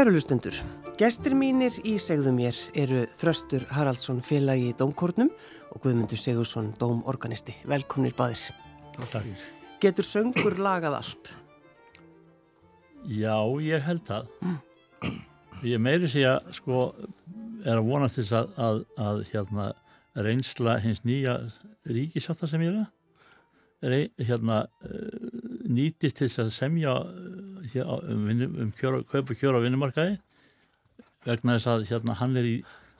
Kæru lustendur, gestir mínir í segðu mér eru Þröstur Haraldsson félagi í Dómkórnum og Guðmundur Segursson Dómorganisti. Velkomnir báðir. Takk. Getur söngur lagað allt? Já, ég held það. Ég meiri sé að sko er að vonast þess að, að, að hérna, reynsla hins nýja ríkisáta sem ég er að hérna, nýtist þess að semja um, um kjöra, kaupa kjöra á vinnumarkaði vegna þess að hérna, hann, er í,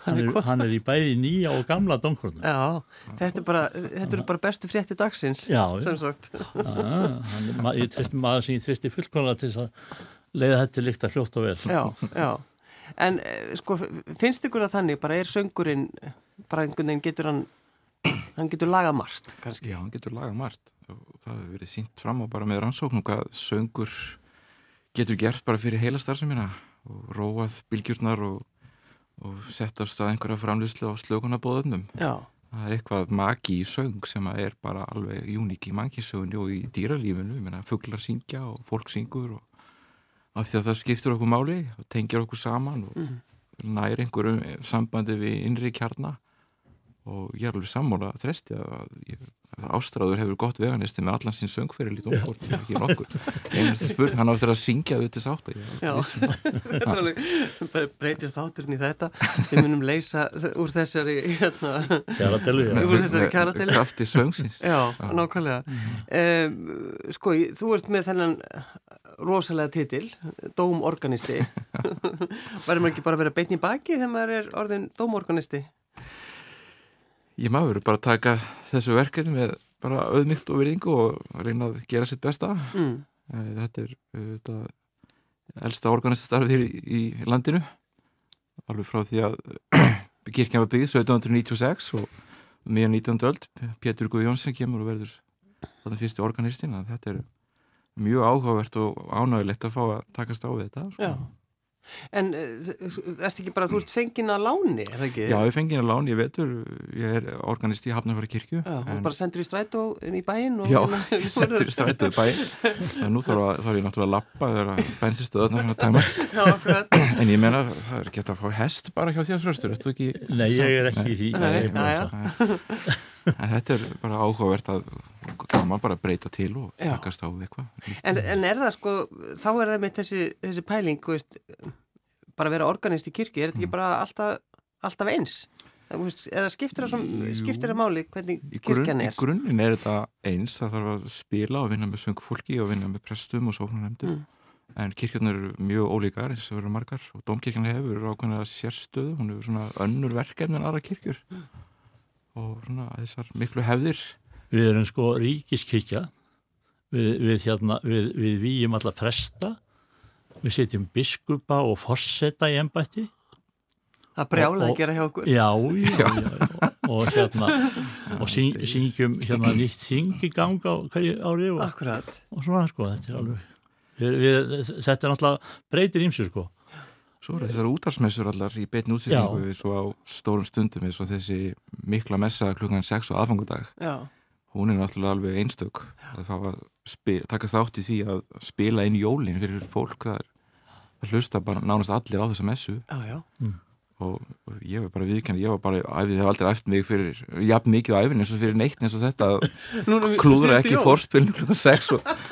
hann, er, hann er í bæði nýja og gamla domkrona. Já, þetta er bara, þetta er bara bestu frétti dagsins, já, sem sagt. Já, hann er ég tristi, maður sem ég tristi fullkonlega til að leiða þetta líkt að fljótt og vel. Já, já. En sko, finnst ykkur að þannig, bara er söngurinn, bara einhvern veginn getur hann, hann getur lagað margt, kannski? Já, hann getur lagað margt og það hefur verið sínt fram á bara með rannsóknum hvað söngur getur gert bara fyrir heila starfseminna og róað bylgjurnar og, og sett á stað einhverja framlýslu á slökunabóðunum. Já. Það er eitthvað magi í söng sem er bara alveg uník í mannkísögunni og í dýralífinu, ég menna fugglar syngja og fólk syngur og af því að það skiptur okkur máli og tengir okkur saman og mm. nær einhverjum sambandi við innri kjarna og ég er alveg sammála þresti að ég, Ástráður hefur gott veganisti með allan sín söngferil í dómkort, ekki nokkur. Einasta spurning, hann áttur að syngja þau til sátt Já, breytist átturinn í þetta. Við munum leysa úr þessari hérna, úr þessari kjaradeli krafti söngsins. Já, nákvæmlega. Um, Sko, þú ert með þennan rosalega titil, dómorganisti. Maður ekki bara að vera beitn í baki þegar maður er orðin dómorganisti? Ég maður bara taka þessu verkefni með bara auðmygt og virðingu og reyna að gera sitt besta mm. þetta er þetta, elsta organistastarfið í, í landinu alveg frá því að kirkja var byggð 1796 og meðan 19. öld Pétur Guðjónsson kemur og verður þetta fyrsti organistin þetta er mjög áhugavert og ánægilegt að fá að takast á við þetta sko. En ert ekki bara, þú ert fengin að láni, er það ekki? Já, ég fengin að láni, ég vetur, ég er organist í Hafnarfjara kirkju. Já, og bara sendur í strætó inn í bæinn? Já, ég sendur í strætó í bæinn, en nú þarf, að, þarf ég náttúrulega að lappa þegar bensinstöðunar hann að tæmast. Já, akkurat. En ég menna, það er ekki að fá hest bara hjá því að fröstur, þetta ekki... Nei, ég er ekki í því. Nei, næja. En þetta er bara áhugavert að gaman bara breyta til og takast á eitthvað. En, en er það sko, þá er það með þessi, þessi pæling, veist, bara að vera organist í kirkju, er þetta ekki bara alltaf, alltaf eins? Eða skiptir það, som, skiptir það máli hvernig kirkjan er? Í grunninn er þetta eins, það þarf að spila og vinna með söngfólki og vinna með prestum og sóknarnemndur. Mm. En kirkjarnar eru mjög ólíkar eins og verður margar og domkirkjarnar hefur ákveðna sérstöðu, hún hefur svona önnur verkefni en aðra kirkjur. Og svona þessar miklu hefðir. Við erum sko ríkiskykja við, við hérna við, við výjum alla presta. Við setjum biskupa og forsetta í ennbætti Það brjálaði að gera hjá okkur. Já, já, já, já. og hérna og syng, syngjum hérna nýtt þing í ganga hverju ári og, og svona sko þetta er alveg við, þetta er náttúrulega breytir ímsu sko Svo er þessar útarsmessur allar í beitn útsýtingu svo á stórum stundum eins og þessi mikla messa klukkan 6 og aðfangudag. Já. Hún er náttúrulega alveg einstök að fá að taka þátt í því að spila inn jólinn fyrir fólk þar að hlusta bara nánast allir á þessa messu. Já, já. Mm. Og, og ég var bara viðkennið, ég var bara æfið, það var aldrei eftir mig fyrir, jafn mikið á æfin eins og fyrir neitt eins og þetta klúðra ekki fórspilnu klukkan 6 og, og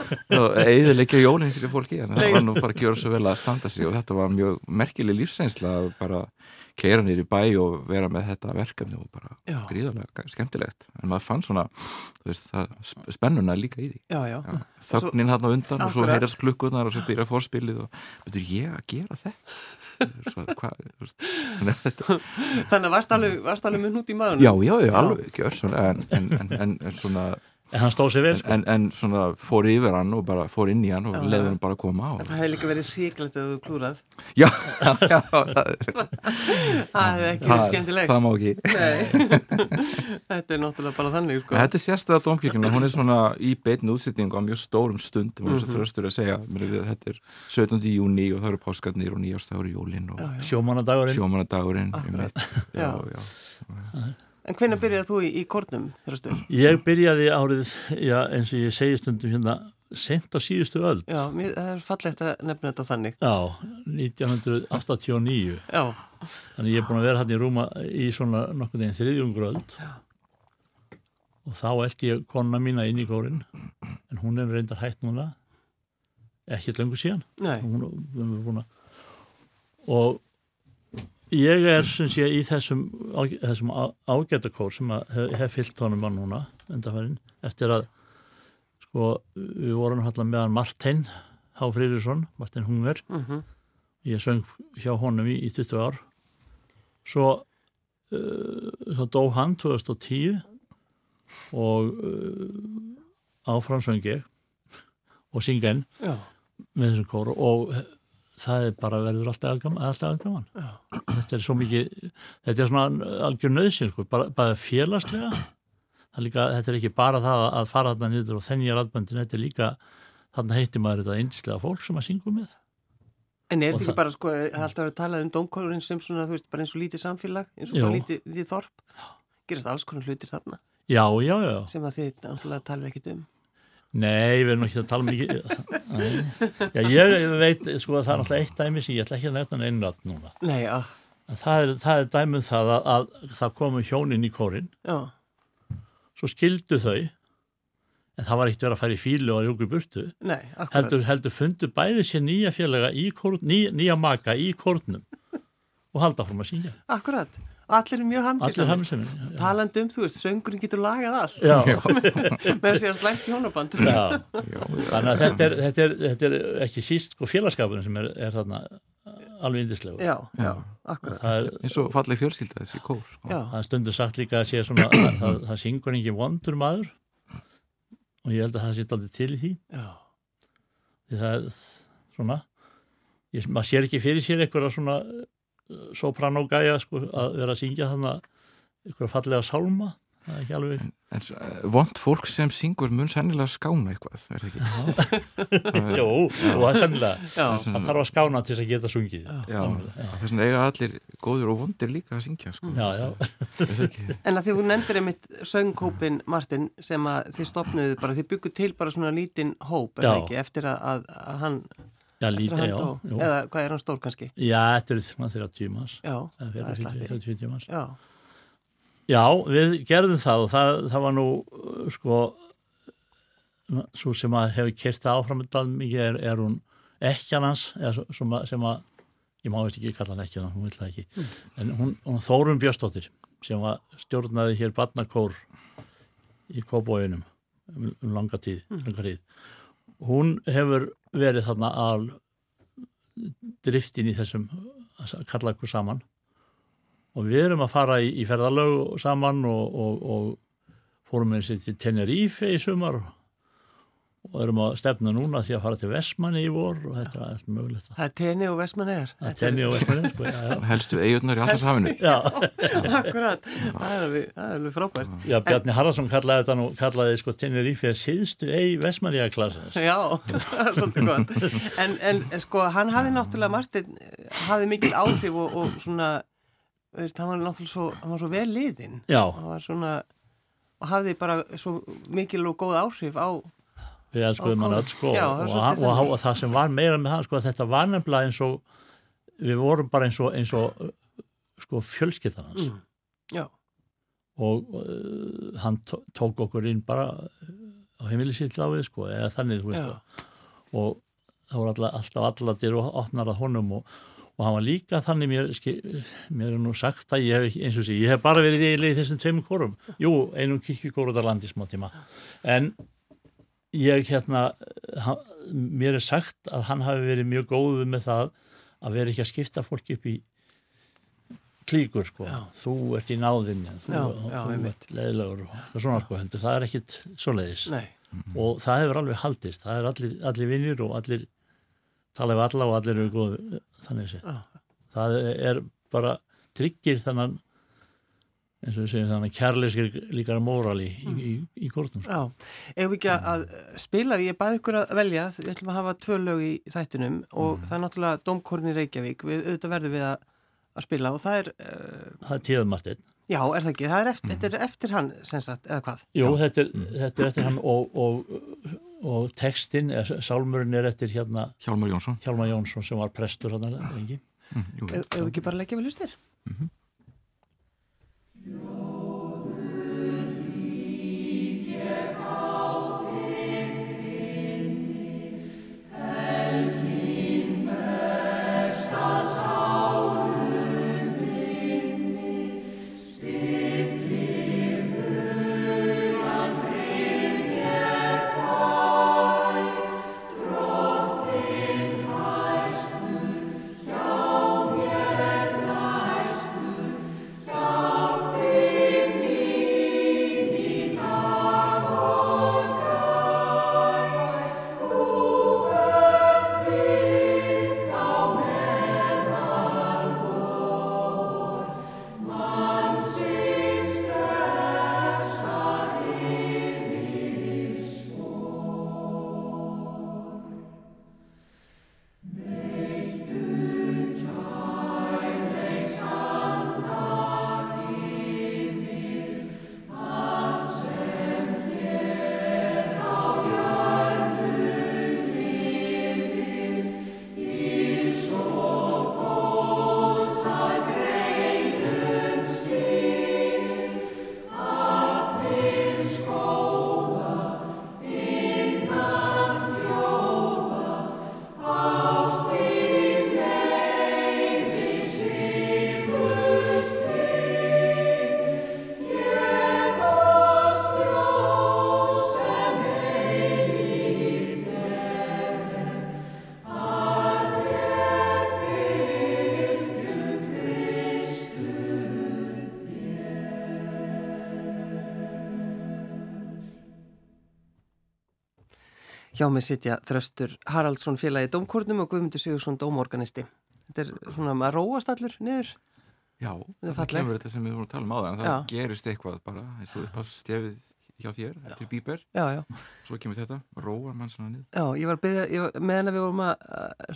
eðilegja jólinn fyrir fólki en það var nú bara að gera svo vel að standa sig og þetta var mjög merkileg lífseinsla að bara keira nýri bæ og vera með þetta verkefni og bara já. gríðarlega skemmtilegt. En maður fann svona veist, spennuna líka í því. Já, já. þögnin hann á undan og svo heyrast klukkunar og svo byrja fórspilið og betur ég að gera þetta? Svo, hva, Þannig að varst alveg, alveg með nút í maður Já, já, já, alveg gjör svona, en, en, en, en svona En hann stóð sér vel sko. En, en svona fór yfir hann og bara fór inn í hann og leiði hann bara að koma og... Það hefði líka verið hriglegt að þú klúrað Já, já Það hefði ekki verið skemmtilegt. Það má ekki. Þetta er náttúrulega bara þannig sko. Þetta er sérstæða domkirkina, hún er svona í beitn útsettingu á mjög stórum stundum. Og þess að þröstur að segja Þetta er 17. júni og það eru páskarnir og nýjástagur í jólinn Sjómanadagurinn Sjómanadagurinn Já, já En hvernig byrjaði þú í, í kornum? Ég byrjaði árið, já, eins og ég segi stundum hérna sent á síðustu öll. Já, mér, það er fallegt að nefna þetta þannig. Já, 1989. Já. Þannig ég er búin að vera hann í rúma í svona nokkur deginn. Já. Og þá eldi ég konna mína inn í kórin, en hún er reyndar hægt núna, ekkert lengur síðan. Nei. Hún, hún er búin að, og ég er sem sé í þessum, þessum ágættakór sem hef, hef fyllt honum á núna, endafærin, eftir að sko, við vorum hallar meðan Martin H. Frýrisson, Martin Hunger uh -huh. ég söng hjá honum í, í 20 ár svo uh, svo dó hann 2010 og uh, áfram söng ég og synga enn með þessum kóru og það er bara verður alltaf aðgaman. Þetta er svo mikið þetta er svona algjör nöðsinn sko, bara, bara félagslega. Líka, þetta er ekki bara það að fara þarna nýður og þennja radböndin, þetta er líka þarna heitir maður þetta einslega fólk sem að syngja með. En er þetta ekki bara sko, það er alltaf að tala um domkórun sem svona, þú veist, bara eins og lítið samfélag eins og bara lítið, lítið þorp. Gerast alls konar hlutir þarna? Já, já, já. Sem að þið náttúrulega tala ekkit um Nei, við erum ekki að tala mikið Já, ég veit sko að það er alltaf eitt dæmi sem ég ætla ekki að nefna einu nátt núna. Nei, já. Það er, það er dæmið það að, að það komu hjónin í kórin Já. Svo skildu þau en það var ekkert verið að fara í fílu og að rjóku burtu. Nei, heldur, heldur fundu bæði sér nýja félaga kórn, ný, nýja maka í kórnum og halda fórum að syngja. Akkurat, allir er mjög hamngisamir Taland um, þú veist, söngurinn getur lagað allt. Með að sé að slæmt í honaband Þannig að þetta er, þetta er, þetta er ekki síst sko félagskapunum sem er, er þarna alveg indislega Já, já, akkurat. Er, eins og fallið fjölskylda þessi kór sko. Það er stundu sagt líka að sé svona að, það, það syngur engin vondur maður. Og ég held að það sitt aldrei til í því. Já. Því það er svona ég, maður sér ekki fyrir sér eitthvað svona sopranógæja sko að vera að syngja þannig eitthvað fallega sálma. Það er ekki alveg en, en uh, vond fólk sem syngur mun sannilega skána eitthvað er það ekki? Jó, og það er sannilega það þarf að skána til þess að geta sungið. Já, þess vegna eiga allir góður og vondir líka að syngja sko. Já, já. En að því þú nefndir einmitt söngkópin Martin sem að þið stopnuðu bara, þið bygguð til bara svona lítinn hóp er það ekki, eftir að, að, að hann Já, lítið, já. Eða hvað er hann stór kannski? Já, þetta er svona þeirra tímas Já, það er slættir Já Já, við gerðum það og það, það var nú sko svo sem að hefur kert áfram mikið er, er hún ekkjanans sem að, sem að ég má veist ekki kalla hann ekkjana, hún vil það ekki mm. en hún, hún Þórun Björnstóttir sem var stjórnaði hér barnakór í Kóbóinum um, um langa tíð, mm. langa tíð hún hefur verið þarna al driftin í þessum að kalla okkur saman. Og við erum að fara í, í ferðalög saman og, og, og fórum við sér til Tenerife í sumar og erum að stefna núna því að fara til Vestmanni í vor og þetta er allt mögulegt. Það er Tenni og Vestmanni er. Það er Tenni og Vestmanni er, sko, já, já. Helstu eigurnar í alltaf safinu. Já. Akkurat, það er alveg, er frábært. Já, Bjarni Haraldsson kallaði þetta nú, kallaði sko Tenerife að síðstu eigi Vestmanni að klasa. Já, það er svolítið gott. En, en sko, hann hafi náttúrulega, Martin, hafi mikil áhrif og, og svona veist, hann var náttúrulega svo, hann var svo vel liðinn hann var svona og hafði bara svo mikil og góð áhrif á við elskuðum hann öll sko já, og, og, og, og það sem var meira með hann sko þetta var nefnilega eins og við vorum bara eins og eins og sko fjölskyttan hans. Mm, og uh, hann tók okkur inn bara á heimilisíll á við sko eða þannig þú veist. Og það voru alltaf, alltaf allatir og opnar að honum og og hann var líka þannig mér, mér er nú sagt að ég hef, eins og sé, ég hef bara verið í þessum tveimum kórum, jú, einum kirkjukóru þar landi smá tíma, en ég hérna hann, mér er sagt að hann hafi verið mjög góðu með það að vera ekki að skipta fólk upp í klíkur sko, já. þú ert í náðinni þú, já, já, þú ert leiðilegur og svona sko, heldur, það er ekkit svo leiðis Nei. og það hefur alveg haldist, það er allir, allir vinnir og allir tala við alla og allir eru góð þannig ah. það er bara tryggir þannan eins og við segjum þannig kærleiskir líka móral í, mm. í, í, í kórnum sko. Já, ef við ekki að spila ég baði ykkur að velja, við ætlum að hafa tvö lög í þættinum og mm. það er náttúrulega Dómkorn í Reykjavík, við auðvitað verðum við að, að spila og það er uh, Það er tíðumartinn Já, er það ekki, það er eftir, mm. þetta er eftir hann sem sagt, eða hvað? Jú, þetta er, þetta er eftir hann og, og og textin, sálmurinn er eftir hérna Hjálmar Jónsson Hjálmar Jónsson sem var prestur hann lengi mm, Ef við ekki bara leggja við lustir mm -hmm. Hjá mig sitja þröstur Haraldsson félagi Dómkórnum og Guðmundur Sigursson Dómorganisti. Þetta er svona að róast allur niður. Já, það kemur þetta sem við vorum að tala um á það en það já. gerist eitthvað bara eins og upp á stefið hjá þér, þetta er bíber já, já. svo kemur þetta, róar mann svona niður Já, ég var byggðið, meðan við vorum að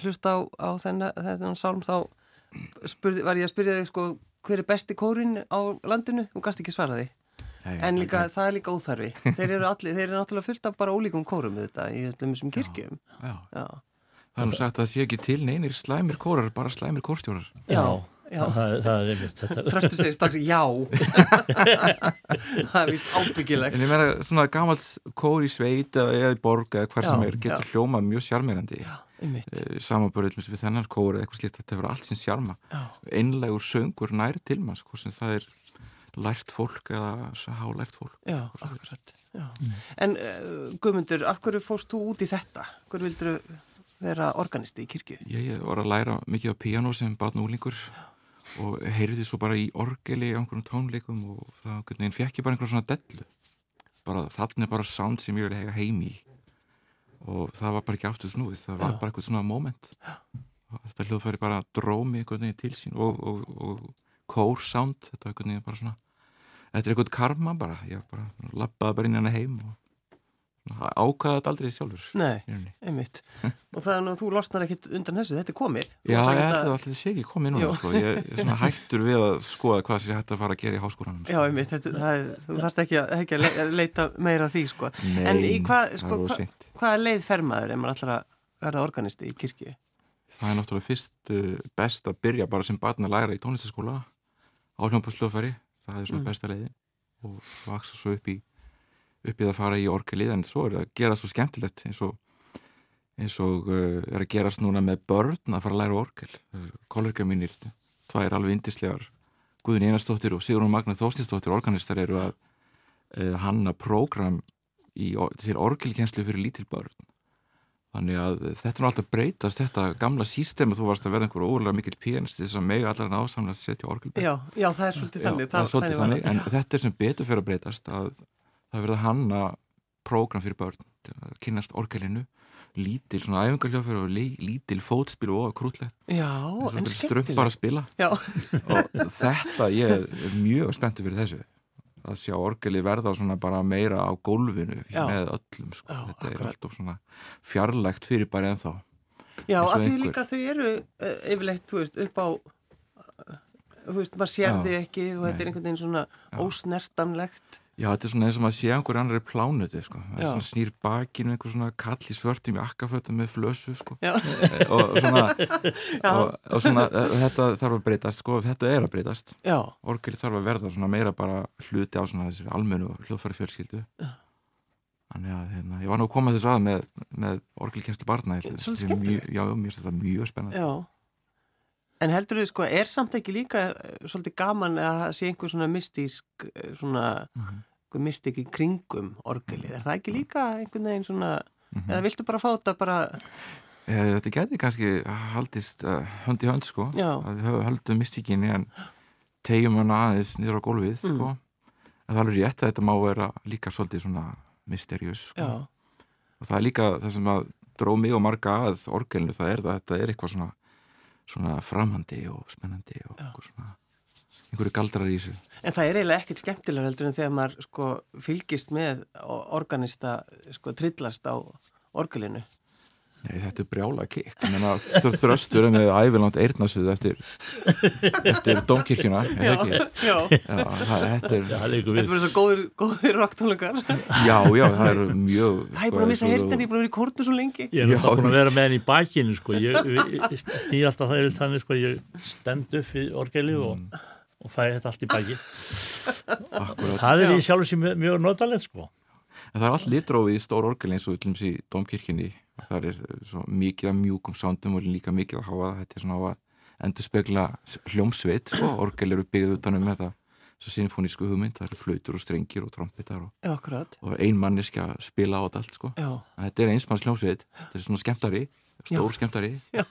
hlusta á, á þennan, sálum þá spurði, var ég að spyrja þig sko hver er besti kórin á landinu og gæst ekki svaraði Nei, en líka, það er líka óþarfi. Þeir eru, allir, þeir eru náttúrulega fullt af bara ólíkum kórum við þetta í öllum þessum kirkjum. já, já. Það er nú sagt að það sé ekki til neynir slæmir kórar, bara slæmir kórstjórar. Já, já. Það, það er einmitt Þröstu segir strax já. Það er vist ábyggilegt. En ég meina svona gammalt kór í sveit eða í borg eða hver sem er getur hljómað mjög sjarmirandi eh, samanbörðum við þennan kór eða eitthvað slíkt þetta verður allt sem sjarma. Einlegur söngur næri til mann sko sem það er lært fólk eða hálært fólk Já, akkurat Já. Mm. En uh, Guðmundur, akkur fórst þú út í þetta? Hver vildur vera organisti í kirkju? Ég, ég var að læra mikið á piano sem batn úlingur og heyrði svo bara í orgeli á einhvern tónleikum og það fekk ég bara einhvern svona dellu bara þarna er bara sound sem ég vil hega heim í og það var bara ekki aftur snúið, það var Já. bara eitthvað svona moment og þetta hljóðfæri bara drómi einhvern veginn til sín og, og, og core sound þetta er einhvern veginn bara svona þetta er einhvern karma bara ég bara lappaði bara inn hérna heim og ákvaði þetta aldrei sjálfur Nei, einmitt og það er nú, þú losnar ekkit undan þessu, þetta er komið Já, ég held að þetta sé ekki komið núna sko. ég er svona hættur við að skoða hvað sé hægt að fara að gera í háskólanum sko. Já, einmitt, þetta, það, þú þarfst ekki, ekki að leita meira því sko. Nei, en hvað sko, hva, hva leið fermaður ef maður alltaf að verða organisti í kirkju? Það er náttúrulega fyrst uh, best að byrja bara sem barn að læra í tónlistaskóla á hljómpaslöfari, það er svona mm. besta leiðin. Og vaksa svo upp í upp í það að fara í orkelið en svo er það að gera svo skemmtilegt eins og eins og uh, er að gerast núna með börn að fara að læra orkel kollega mínir, tvær alveg indislegar Guðin Einarstóttir og Sigrun Magnar Þóstinsdóttir organistar eru að uh, hanna prógram í, til orkelkjenslu fyrir lítil börn Þannig að þetta er alltaf breytast, þetta gamla sístem að þú varst að verða einhverju ólega mikil pianist þess að mega allar en ásamlega að setja orgelbyrg. Já, já, það er svolítið þannig. Já, það, er svolítið þannig, en þetta er sem betur fyrir að breytast að það verða hanna prógram fyrir börn, að kynast orgelinu, lítil svona æfingarljófur og lítil fótspil og krútlegt. Já, en skemmtileg. Strömpar að spila. Já. Og þetta, ég er mjög spenntur fyrir þessu að sjá orgeli verða svona bara meira á gólfinu Já. með öllum sko. Já, þetta akkurat. er alltaf svona fjarlægt fyrir bara ennþá Já, að því einhver... líka þau eru uh, yfirleitt, þú veist, upp á uh, þú veist, maður sér þið ekki og þetta er einhvern veginn svona Já. ósnertamlegt Já, þetta er svona eins og maður sé einhver annar plánuti, sko. Snýr bakinu einhver svona kall í svörtum í akkafötum með flösu, sko. Já. og svona, og, og svona eh, þetta þarf að breytast, sko, þetta er að breytast. Orgel þarf að verða svona meira bara hluti á svona þessari almennu hljóðfæri fjölskyldu. Já. Þannig að, hérna, ég var nú að koma þessu að með, með orgelkenslu barna. Ég- Svolítið þetta er mjög- mjög spennandi. já. En heldur þið sko, er samt ekki líka eh, svolítið gaman að sé einhver svona mystísk, eh, svona, Mhm. einhver mystík í kringum orgelið? Er það ekki líka einhvern veginn svona, Mhm. eða viltu bara fá þetta bara, Eh, Þetta geti kannski haldist uh, hönd í hönd sko Já. að við höfum höldum mystíkinni en tegjum hana aðeins niður á gólfið Mm. sko en það er alveg rétt að þetta má vera líka svolítið svona mysterjus sko. já, og það er líka það sem að dró mig og marga að orgelinu það er það, þetta er eitthvað svona svona framhandi og spennandi og einhver svona einhverju galdrar í þessu En það er eiginlega ekkert skemmtilega heldur en þegar maður sko fylgist með organista sko trillast á orgelinu. Nei, þetta er brjála kikk þröstur með æviland eirnasuð eftir, eftir domkirkjuna er það ekki? já. Já, það, þetta er verður svo góðir, góðir rocktónleikar. Já, já, það eru mjög Það er búin að missa og- heyrðin, ég er að vera í kórnu svo lengi. Ég er Já, alltaf búin að vera með henni í bakinu sko. ég, ég snýr alltaf það yfir þannig sko. ég stend upp við orgelið og, og fæ þetta allt í baki Akkurat. það er Já. í sjálf sem mjög, mjög notalegt sko. En það er allt litrófið í stór orgel eins og í domkirkjunni og það er svo mikið af mjúkum sándum og líka mikið að hafa þetta er svona á að endur spekla hljómsveit sko, orgel eru byggðið utan um þetta svo sinfonísku hugmynd, það eru flautur og strengir og trompetar og, og ein manneski að spila á þetta allt sko. Þetta er einsmanns hljómsveit, þetta er svona skemmtari stór skemmtari já,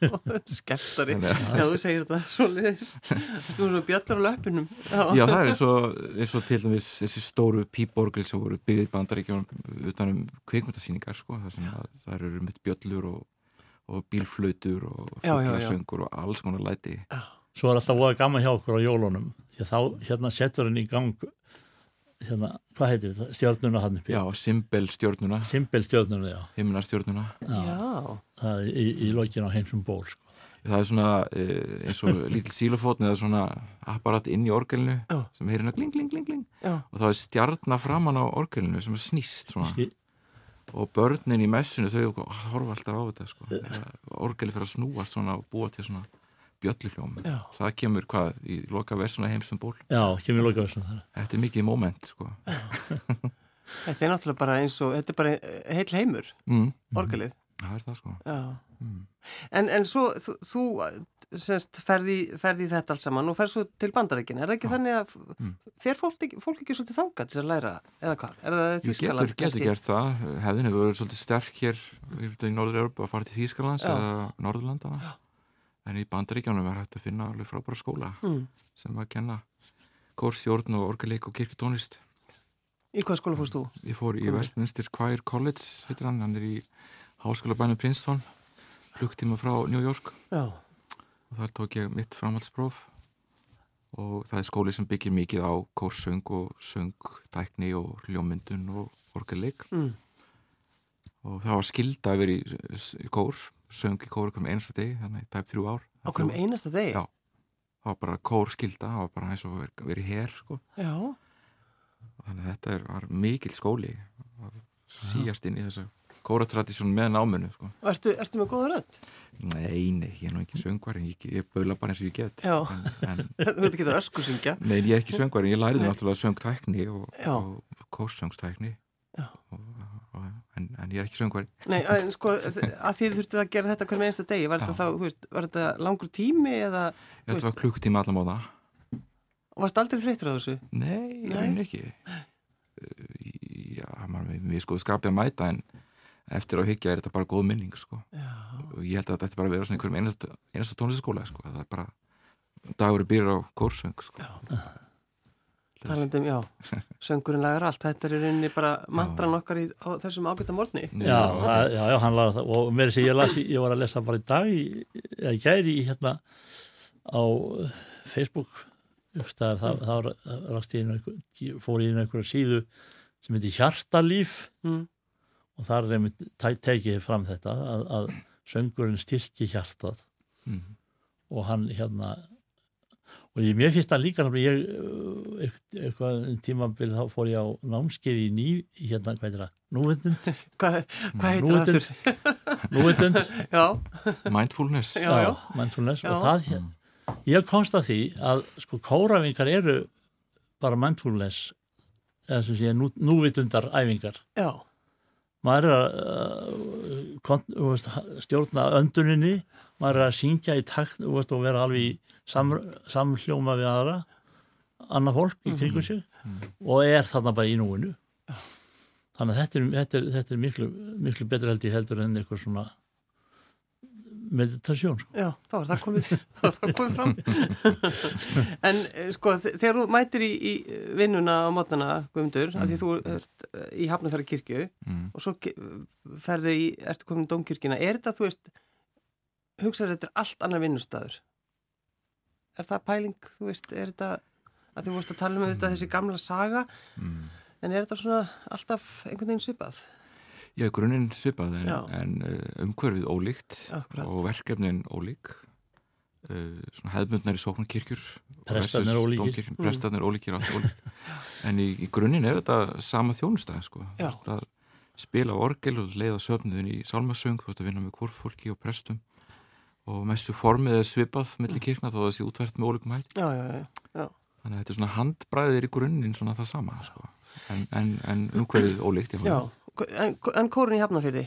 skemmtari. Að- Já, þú segir þetta svo liðis. Þú erum svona bjallar á löpunum. Já, Já, það er og, eins og til dæmis þessi stóru píporgel sem voru byggðið í bandaríkjum utan um kveikmyndasýningar sko, það sem að það eru mitt bjöllur og, og bílflautur og fugglasöngur og alls konar læti svo er alltaf voða gaman hjá okkur á jólunum því að þá hérna settur henni í gang hérna, hvað heitir þetta, stjórnuna hann uppi Já, Simbel stjórnuna, Simbel stjórnuna, já, himnar stjórnuna já. það er í, í lokin á heimsum ból sko. Það er svona eh, eins og lítil sílofótn eða svona apparat inn í orgelinu Já. sem heyrir hérna gling, gling, gling, gling já. og það er stjarnar framan á orgelinu sem er snýst svona Sný- og börnin í messinu þau horfa alltaf á þetta sko. orgeli fyrir að snúast svona og búa til svona bjölluhljóm Já. það kemur hvað í loka versuna heimsum ból já, kemur loka þessum þar þetta er mikið moment sko. Þetta er náttúrulega bara eins og, þetta er bara heil heimur, mm. orgelið. það er það sko Já. mm. En, en svo, þú, þú semst, ferði, ferði í þetta alls saman og ferð svo til bandarækina. Er það ekki þannig að Mm. fer fólk, ekki- fólk ekki svolítið þangað til að læra, eða hvað? Er það Þískaland? getur, getur gert það hefðin hefur verið svolítið sterk hér í Norður-Európa að fara til Þýskalands Já. eða Norðurlandana en í bandaríkjánum er hægt að finna alveg frábæra skóla Mm. sem að kenna kórstjórn og orgeleik og kirkutónlist Í hvað skóla fórst þú? Ég fór í. Westminster Choir College, heitir hann, hann er í háskóla bænum Princeton, hlukktíma frá New York Já. og þar tók ég mitt framhaldspróf og það er skóli sem byggir mikið á kórsöng og söng, tækni og hljómyndun og orgelleik Mm. og það var skilda að vera í, í kór, söng í kór um einasta degi, þannig tæp þrjú ár. Á hverjum einasta degi? Já. Það var bara kór skilda, það var bara eins og verið, hér, sko. Þannig að þetta er, var mikil skóli síast inn í þessu kóratradísjón með náminu sko. Og ertu, ertu með góða rödd? Nei, nei, ég er nú ekki söngvari ég, ég baula bara eins og ég get en, en, Þú veit ekki það ösku syngja? Nei, ég er ekki söngvari, ég læriði náttúrulega söngtækni og, og kórsöngstækni Já. og, og, en, en ég er ekki söngvari Nei, en sko, að því þurftu að gera þetta hverjum einasta degi, var Já. þetta þá, þú veist, var þetta langur tími eða, Ég ætla að klukktíma allan móða varst aldrei þreyttur á þessu? Nei, ég reyni ekki Uh, Já, maður, við sko skapið að mæta en eftir á hyggja er þetta bara góð minning sko Já. og ég held að þetta bara að vera svona einhverjum einasta, einasta tónlistaskóla sko. það er bara dagur byrjar á kórsöng sko. Talandum, já, söngurinn lagar allt, þetta er í rauninni bara mantran okkar í, á þessum ágæta morgni. Já, það, já, já, hann laði það og mér sé ég, las, í- ég var að lesa bara í dag í- eða gæri í hérna á Facebook. Það, það, það rakst ég inn einhver, fór ég inn á einhverja síðu sem heitir Hjartalíf. Mm. og þar er einmitt tekið fram þetta að, að söngurinn styrki hjartað. Mm. og hann hérna og ég, mér finnst það líka ég, uh, eitthvað tímabilið þá fór ég á námskeið í ný hérna, hvað er það, núvindund Hvað, hvað heitir það aftur? núvindund Mindfulness. Já, já. mindfulness. Já. og það, ég komst að því að sko kórafingar eru bara mindfulness eða sem sé nú, núvitundar æfingar Já, maður er að uh, veist, stjórna önduninni maður er að syngja í takt þú veist, og vera alveg í sam, samhljóma við aðra annað fólk í kringum sig og er þarna bara í núinu þannig að þetta er, þetta er, þetta er miklu, miklu betra held ég heldur en eitthvað svona meditasjón sko. já, þá er það komið, er það komið fram. en eh, sko, þe- þegar þú mætir í, í vinnuna á mótnana, Guðmundur, af því þú ert eh, í Hafnarfæra kirkju mm. og svo ferðu í, ertu komin í Dómkirkjuna, er þetta, þú veist, hugsaður þetta er allt annar vinnustæður? Er það pæling, þú veist, er þetta, að því vorst að tala um þetta þessi gamla saga, Mm. en er þetta svona alltaf einhvern veginn svipað? Já, grunninn svipað en, en uh, umhverfið ólíkt Akkurat. og verkefnin ólík uh, svona hefðmundnar í sóknarkirkjur Prestarnir ólíkir. Mm. Prestarnir ólíkir, allt ólíkt en í, í grunninn er þetta sama þjónustæð sko. Já. Þú ert að spila orgel og leiða söfniðin í sálmasöng þú ert að vinna með kvorfólki og prestum og messu formið er svipað millir kirkna þó að það sé útvært með ólíkum hætt þannig að þetta er svona handbræðir í grunninn svona það sama sko. en, en, en umhverfið ólíkt en, en kórin í Hafnarfyrði,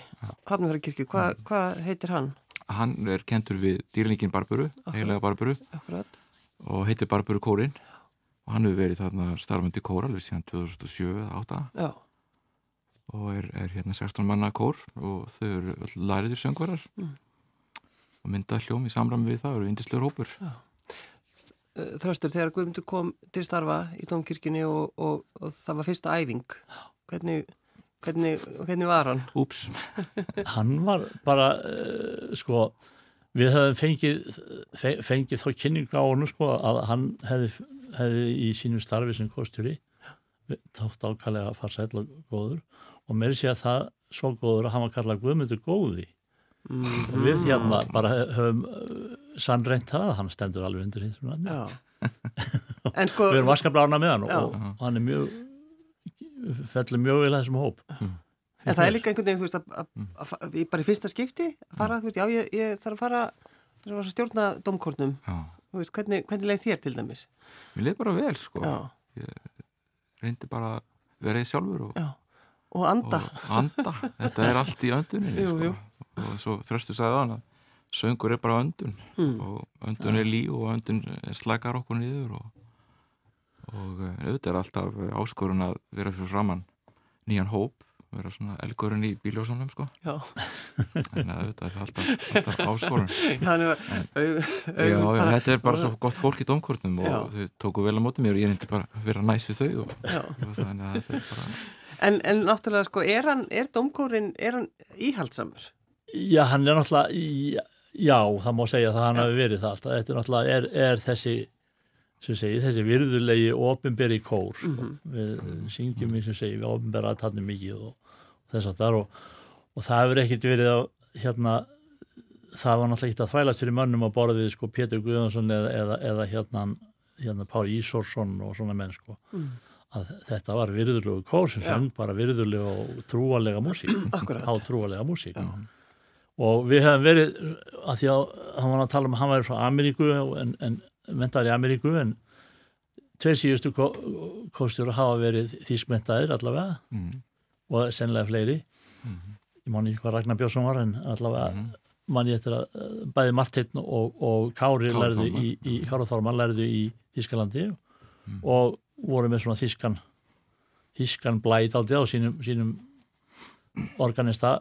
Hafnarfjörði kirkju, hva, Mm. hvað heitir hann? hann er kentur við dýrlingin Barburu, heilega Barburu Akkurat. og heitir Barburu Kórin og hann hefur verið þarna starfandi kór alveg síðan 2007 eða 8 Já, og er, er hérna 16 manna kór og þau eru öll læriðir söngvarar. Mm. Og mynda hljóm í samræmi við það, eru indislegur hópur. Uh, Þröstur, þegar Guðmundur kom til starfa í Dómkirkjunni og, og, og það var fyrsta æfing, hvernig, hvernig, hvernig var hann? Úps, hann var bara uh, sko við höfum fengið, fe- fengið þá kynningu á honum sko að hann hefði, hefði í sínu starfi sem kostjúri þátt ákallega farsæll og góður. Og meiri sé að það svo góður að hann var kallað Guðmundur góði og við hérna bara höfum uh, sannreint það að hann stendur alveg undir. En sko, við erum vaskablána með hann Já. og, og hann er mjög fellur mjög vel að þessum hóp. En það er líka einhvern veginn, þú veist, að, að, að, að, að bara í fyrsta skipti, að fara, þú veist, já, ég, ég þarf að fara, þarf að stjórna dómkornum, já, þú veist, hvernig, hvernig leið þér til dæmis? mér leið bara vel sko. Já, reyndi bara að vera í sjálfur og, já, og anda. og anda þetta er allt í önduninni Jú, sko. jú. og svo þröstu sagði hann að söngur er bara öndun Mm. og öndun er líf og öndun slakar okkur niður og, og eh, auðvitað er alltaf áskorun að vera fyrir framann nýjan hóp vera svona elgurinn í bíljósanum sko Já, en auðvitað er það alltaf, alltaf áskorun hann er, au, já, au, já, þetta er bara svo gott fólk í domkortnum og Já. þau tóku vel á móti mér og ég reyndi bara að vera næs við þau og, já. og þannig að þetta er bara En, en náttúrulega, sko, er hann, er dómkórin, er hann íhaldsamur? Já, hann er náttúrulega, í- já, það má segja það hann hafi verið það alltaf. Þetta er náttúrulega, er, er þessi, sem segi, þessi virðulegi ofinberi kór, sko. Við syngjum, eins og segi, við ofinbera að tannu mikið og, og þess að það og, og það hefur ekkit verið að, hérna, það var náttúrulega ekkit að þvælast fyrir mönnum að borða við, sko, Pétur Guðjónsson eða, eða, eða hérna, hérna Pári Ísorsson og svona menn, sko. Að þetta var virðulegu kór sem Já. söng bara virðulega og trúalega músík. Há trúalega músík og við hefum verið að því að hann var að tala um hann væri frá Ameríku en, en mentar í Ameríku en tveir síðustu kostjóru hafa verið þýskmentaðir allavega mm, og sennilega fleiri. Ég man ekki hvað Ragnar Björnsson var en allavega man ég eftir að eh, bæði Martin og, og Kári Kári lærðu í, í Kári Þorman lærðu í Þýskalandi og voru með svona þýskan þýskan blæt aldrei á sínum, sínum organista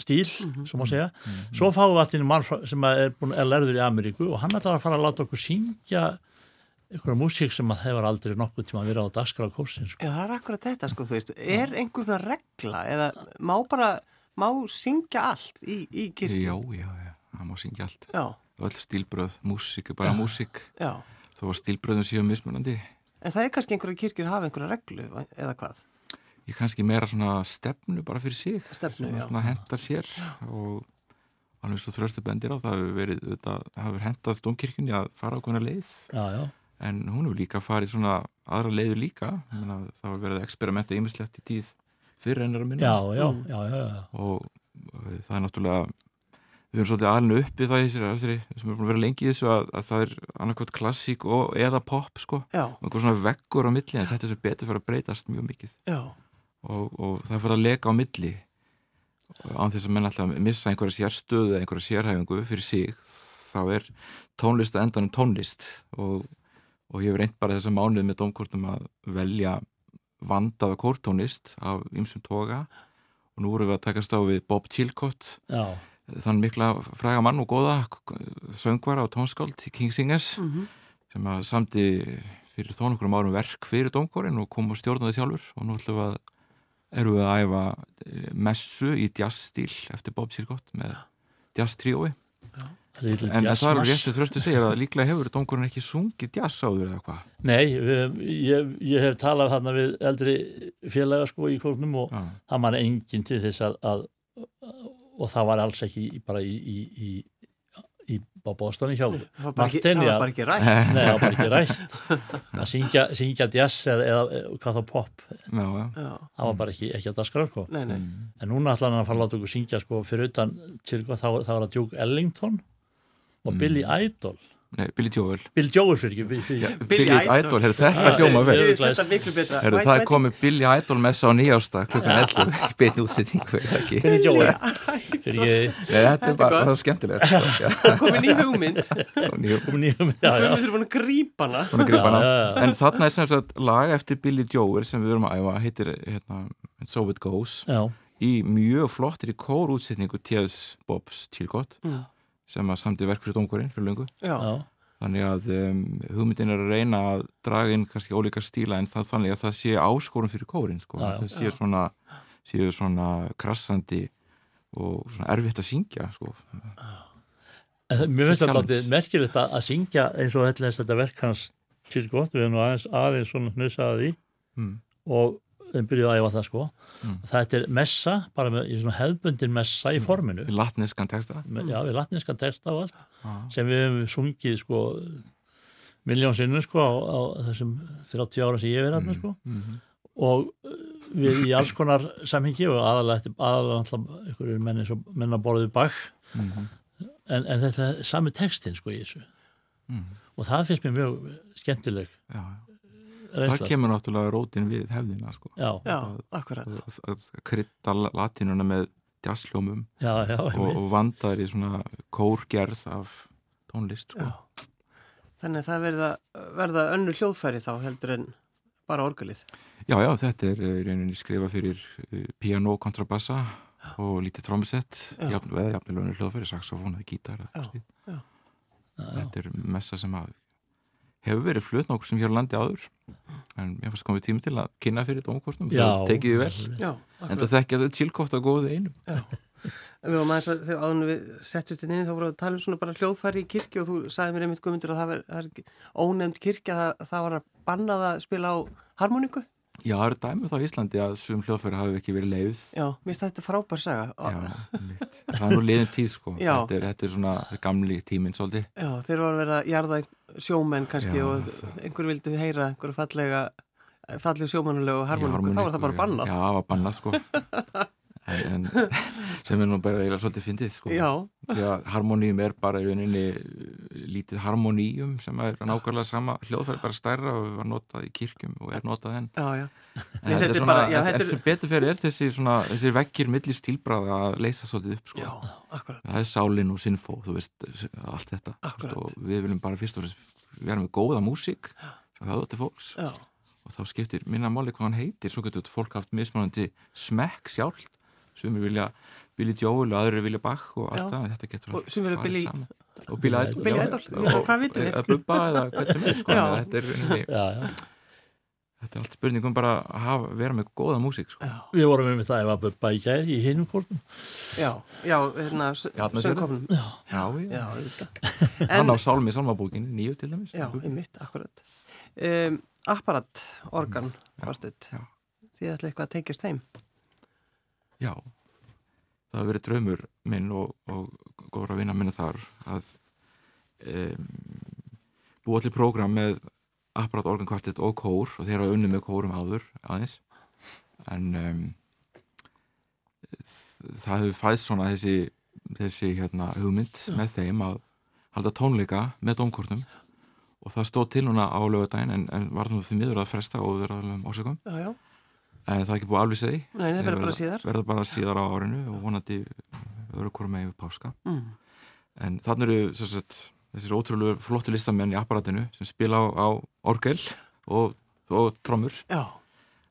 stíl, sem að segja. Svo fáum við allt inn mann sem er, er lærður í Ameríku og hann ætlar að fara að láta okkur syngja einhverja músík sem að hefur aldrei nokkuð tíma verið á dagskrá kórsins sko. Já, það er akkurat þetta, sko, þú veist. Er einhver svona regla eða má bara, má syngja allt í, í kirkju? já, já, já, það má syngja allt Já, öll stílbröð, músík er bara músík já. þó að stílbröðum séu mismunandi En það er kannski einhverja kirkjur hafa einhverja reglu eða hvað? ég kannski meira svona stefnu bara fyrir sig Stefnu, já. svona hendar sér og alveg svo þröstu bendir á það hefur verið, þetta hefur hendað domkirkjunni að fara á konar leið já, já, en hún hefur líka farið svona aðra leiður líka. Menna, það var verið að experimenta ýmislegt í tíð fyrir hennar að minna. Já, já, já, já, já. og uh, það er náttúrulega við erum svolítið alveg uppið það í þessari, þessari sem er búin að vera lengi í þessu að, að það er annarkvæmt klassík og eða pop sko, einhver svona veggur á milli en þetta er sem betur fyrir að breytast mjög mikið. Og, og það fyrir að leka á milli án þess að menn alltaf missa einhverja sérstöðu eða einhverja sérhæfingu fyrir sig þá er tónlist að endanum tónlist. Og, og ég hef reynd bara þessa mánuð með domkortum að velja vandaða kórtónlist af ymsum toga. Og nú vorum við að takast á við Bob Chilcott já. þann mikla fræga mann og góða söngvara og tónskáld King Singers mhm, sem að samti fyrir þó nokkur árum verk fyrir domkorinn og kom og stjórnaði sjálfur. Og nú ætlum við að erum við að æfa eh, messu í jazzstíl eftir Bob Chilcott með jazztríói Little en það er rétt sem þröstu segja að líklega hefur domkorinn ekki sungið jazz áður eða hvað Nei, við, ég, ég hef talað þarna við eldri félaga sko í kórnum og Já. það man enginn til þess að, að og það var alls ekki bara í, í, í, í á bóstóni hjá það var bara ekki, Martin, það já. var bara ekki rætt Nei, það var bara ekki rætt að syngja, syngja jazz eða, eða hvað þá pop Já, já. Það var bara ekki, ekki að daskra sko. nei, nei, en núna ætla hann að fara að láta okkur syngja sko, fyrir utan til, þá, þá er það Duke Ellington og Billy Idol. Nei, Billy Joel. Bill Joel fyrir ekki fyrir, Billy Billy Idol. Idol, heyrðu, þetta Ah, hljóma vel? miklu betra. Heyrðu, White það er komið Billy Idol messa á nýjásta klukkan 11 í beinu útsettingu er það ekki? fyrir Joel. Fyrir ekki þetta er bara það er skemmtilegt sko. Komin í hugmynd. Og nýjum um já, við þurfum að grípa hana. En þarna er sem sagt lag eftir Billy Joel sem við erum að æfa heitir hérna, So It Goes já, í mjög flottir í kórútsetningu T.S. Bobs Chilcott Já. Sem að samti verk fyrir dómkorinn fyrir já, þannig að um, hugmyndin er að reyna að draga inn kannski ólíka stíla en það þannig að það sé áskorun fyrir kórin sko. Já, já. það sé svona, sé svona krassandi og svona erfitt að syngja sko. Mér finnst þetta merkilegt að, að syngja eins og þetta, þetta verk hans til gott, við erum nú aðeins, aðeins svona hnusaði því mm. og þeim byrjuði að æfa það sko Mm. þetta er messa, bara með í svona hefbundin messa í forminu í latneskan texta já, við latninskan texta og allt ah. sem við hefum sungið sko miljón sinnum sko á, á þessum 30 ára sem ég verið þarna sko mm. og uh, við í alls konar samhengi og aðalega, aðalega einhverjum menni svo menna borðið bak Mm. en, en þetta er sami textin sko í þessu Mm. og það finnst mér mjög skemmtileg Já, reynsla það kemur náttúrulega rótin við hefðina sko. já, já, akkurat að, að krydda latinuna með jazzljómum og, og vandaður í svona kórgerð af tónlist sko. Já. Þannig að það verða, verða önnu hljóðfæri þá heldur en bara orgelið Já, já, þetta er eh, í rauninni skrifa fyrir uh, piano, kontrabassa og lítið jafn, eða jafnilega önnur hljóðfæri, saxofón eða gítar. Þetta er messa sem að hefur verið flutt nokkur sem hér á landi áður. En mér fannst komið tími til að kynna fyrir dómkortum, það tekið við vel Já, en það þekkja þau tilkótt að góðu einu Við varum aðeins að þegar áðun við settist inn inn þá vorum við að tala um svona bara hljóðfæri í kirkju og þú sagði mér einmitt guðmundur að það, ver, það er ekki ónefnd kirkja það, það var að banna það að spila á harmoníku Já, það eru dæmið þá í Íslandi að sum hljóðfæri hafi ekki verið leifð Já, mér finnst þetta frábær saga. Já, það er nú liðin tíð sko. Þetta er, þetta er svona gamli tíminn svolítið. Já, þeir voru að vera jarða sjómenn kannski Já, og einhver vildi heyra einhverju fallega fallega sjómannulega og harmoníku, þá var það bara bannað. Já, það var bannað sko. En, sem er nú bara eiginlega svolítið fyndið sko. Já, því að harmoníum er bara í rauninni lítið harmoníum sem er nákvæmlega sama hljóðfæri bara stærra og var notað í kirkjum og er notað enn. Já, já. En þetta er svona, bara- já, þetta er- sem betur fyrir er þessi svona, þessi vekkir milli stílbræða að leysa svolítið upp sko. Það er sálinn og sinfó, þú veist allt þetta, veist, og við viljum bara fyrst og fremst vera með góða músík sem höfða til fólks. Já, og þá skiptir minna máli hvað hann heitir. Svo getur fólk haft mismunandi smekk sjálf sumir vilja Billy Joel og aðrir vilja Bach og allt það þetta getur farið Billy- saman. og Billy Idol, við? eða Bubba eða hvað sem er sko, en þetta er, já. þetta er allt spurningum bara að hafa, vera með góða músík sko. Við vorum með það ef að bubba í gæri í hinum kórnum já, já, hérna söngkofnum já, Já, já. auðvitað. Hann á sálmi sálmabókin nýju til dæmis. Já, einmitt, akkurat. Um, Apparat, organ, kvartett. já. Þið ætla eitthvað að tengjast þeim? Já, það hefur verið draumur minn og, og góður að vinna minna þar að um, búa allir prógram með apparat organkvartett og kór og þeir hafa unni með kórum áður aðeins. En um, það hefur fæðst svona þessi, þessi hérna, hugmynd Já. með þeim að halda tónleika með domkortum og það stóð til núna á lögadaginn en, en var það því miður að fresta og vera alveg um ásökum en það er ekki búið alveg segði Nei, það verður bara síðar. verður bara síðar á árinu og vonandi verður hverju með yfir páska. Mm. en þannig eru þessir ótrúlega flottu listamenn í apparatinu sem spila á, á orgel og, og trommur.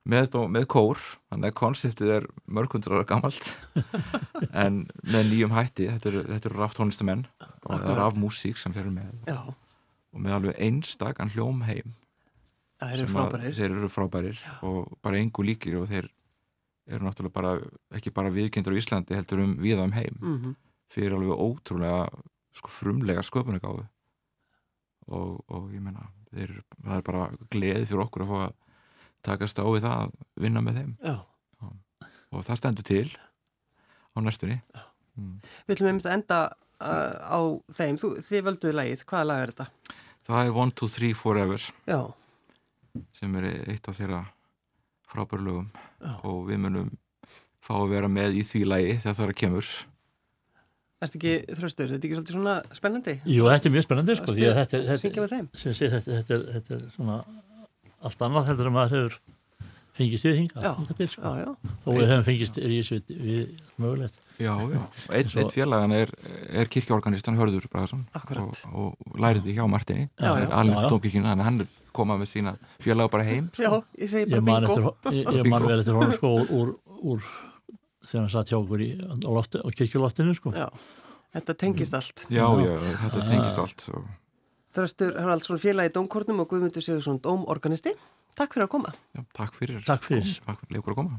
Með, með kór, þannig að konseptið er mörgundrar gammalt en með nýjum hætti. Þetta eru, eru ráftónlistamenn og það er af músík sem fyrir með. Já. og með alveg einstakann hljómheim Það eru frábærir Þeir eru frábærir Já. og bara engu líkir og þeir eru náttúrulega bara ekki bara viðkyndur á Íslandi heldur um viða um heim mm -hmm. fyrir alveg ótrúlega sko, frumlega sköpunagáðu og, og ég menna þeir, það er bara gleði fyrir okkur að fá að takast á við það að vinna með þeim Já. og það stendur til á næstunni mm. Við ætlum einmitt að enda uh, á þeim, Þú, þið völduðu lagið, hvaða lag er þetta? Það er 1, 2, 3, Forever Já. Sem er eitt af þeirra frábæru lögum. Já. og við munum fá að vera með í því lagi þegar það er að kemur Er þetta ekki þröstur? Er þetta ekki svolítið svona spennandi? Jú, þetta er mjög spennandi sko, því að þetta, þetta, þetta, þetta er svona allt annað heldur en maður hefur fengist við hinga til, sko. já, já. þó við hefum fengist rísut við mögulegt. Já, já, einn ein félagan er, er kirkjaorganistan Hörður Bragarsson og, og læriði hjá Martini er tómkirkina, þannig að hann koma með sína félaga bara heim sko. Já, ég segi bara bingo Ég, ég man vel eftir honum sko úr, úr þegar hann satt hjá okkur í, á, á kirkjuloftinu sko Já, þetta tengist allt Já, já, þetta tengist allt og Þröstur Haraldsson félagi Dómkornum og Guðmundur Sigursson Dómorganisti. Takk fyrir að koma. Já, takk fyrir. Takk fyrir. Takk fyrir að koma.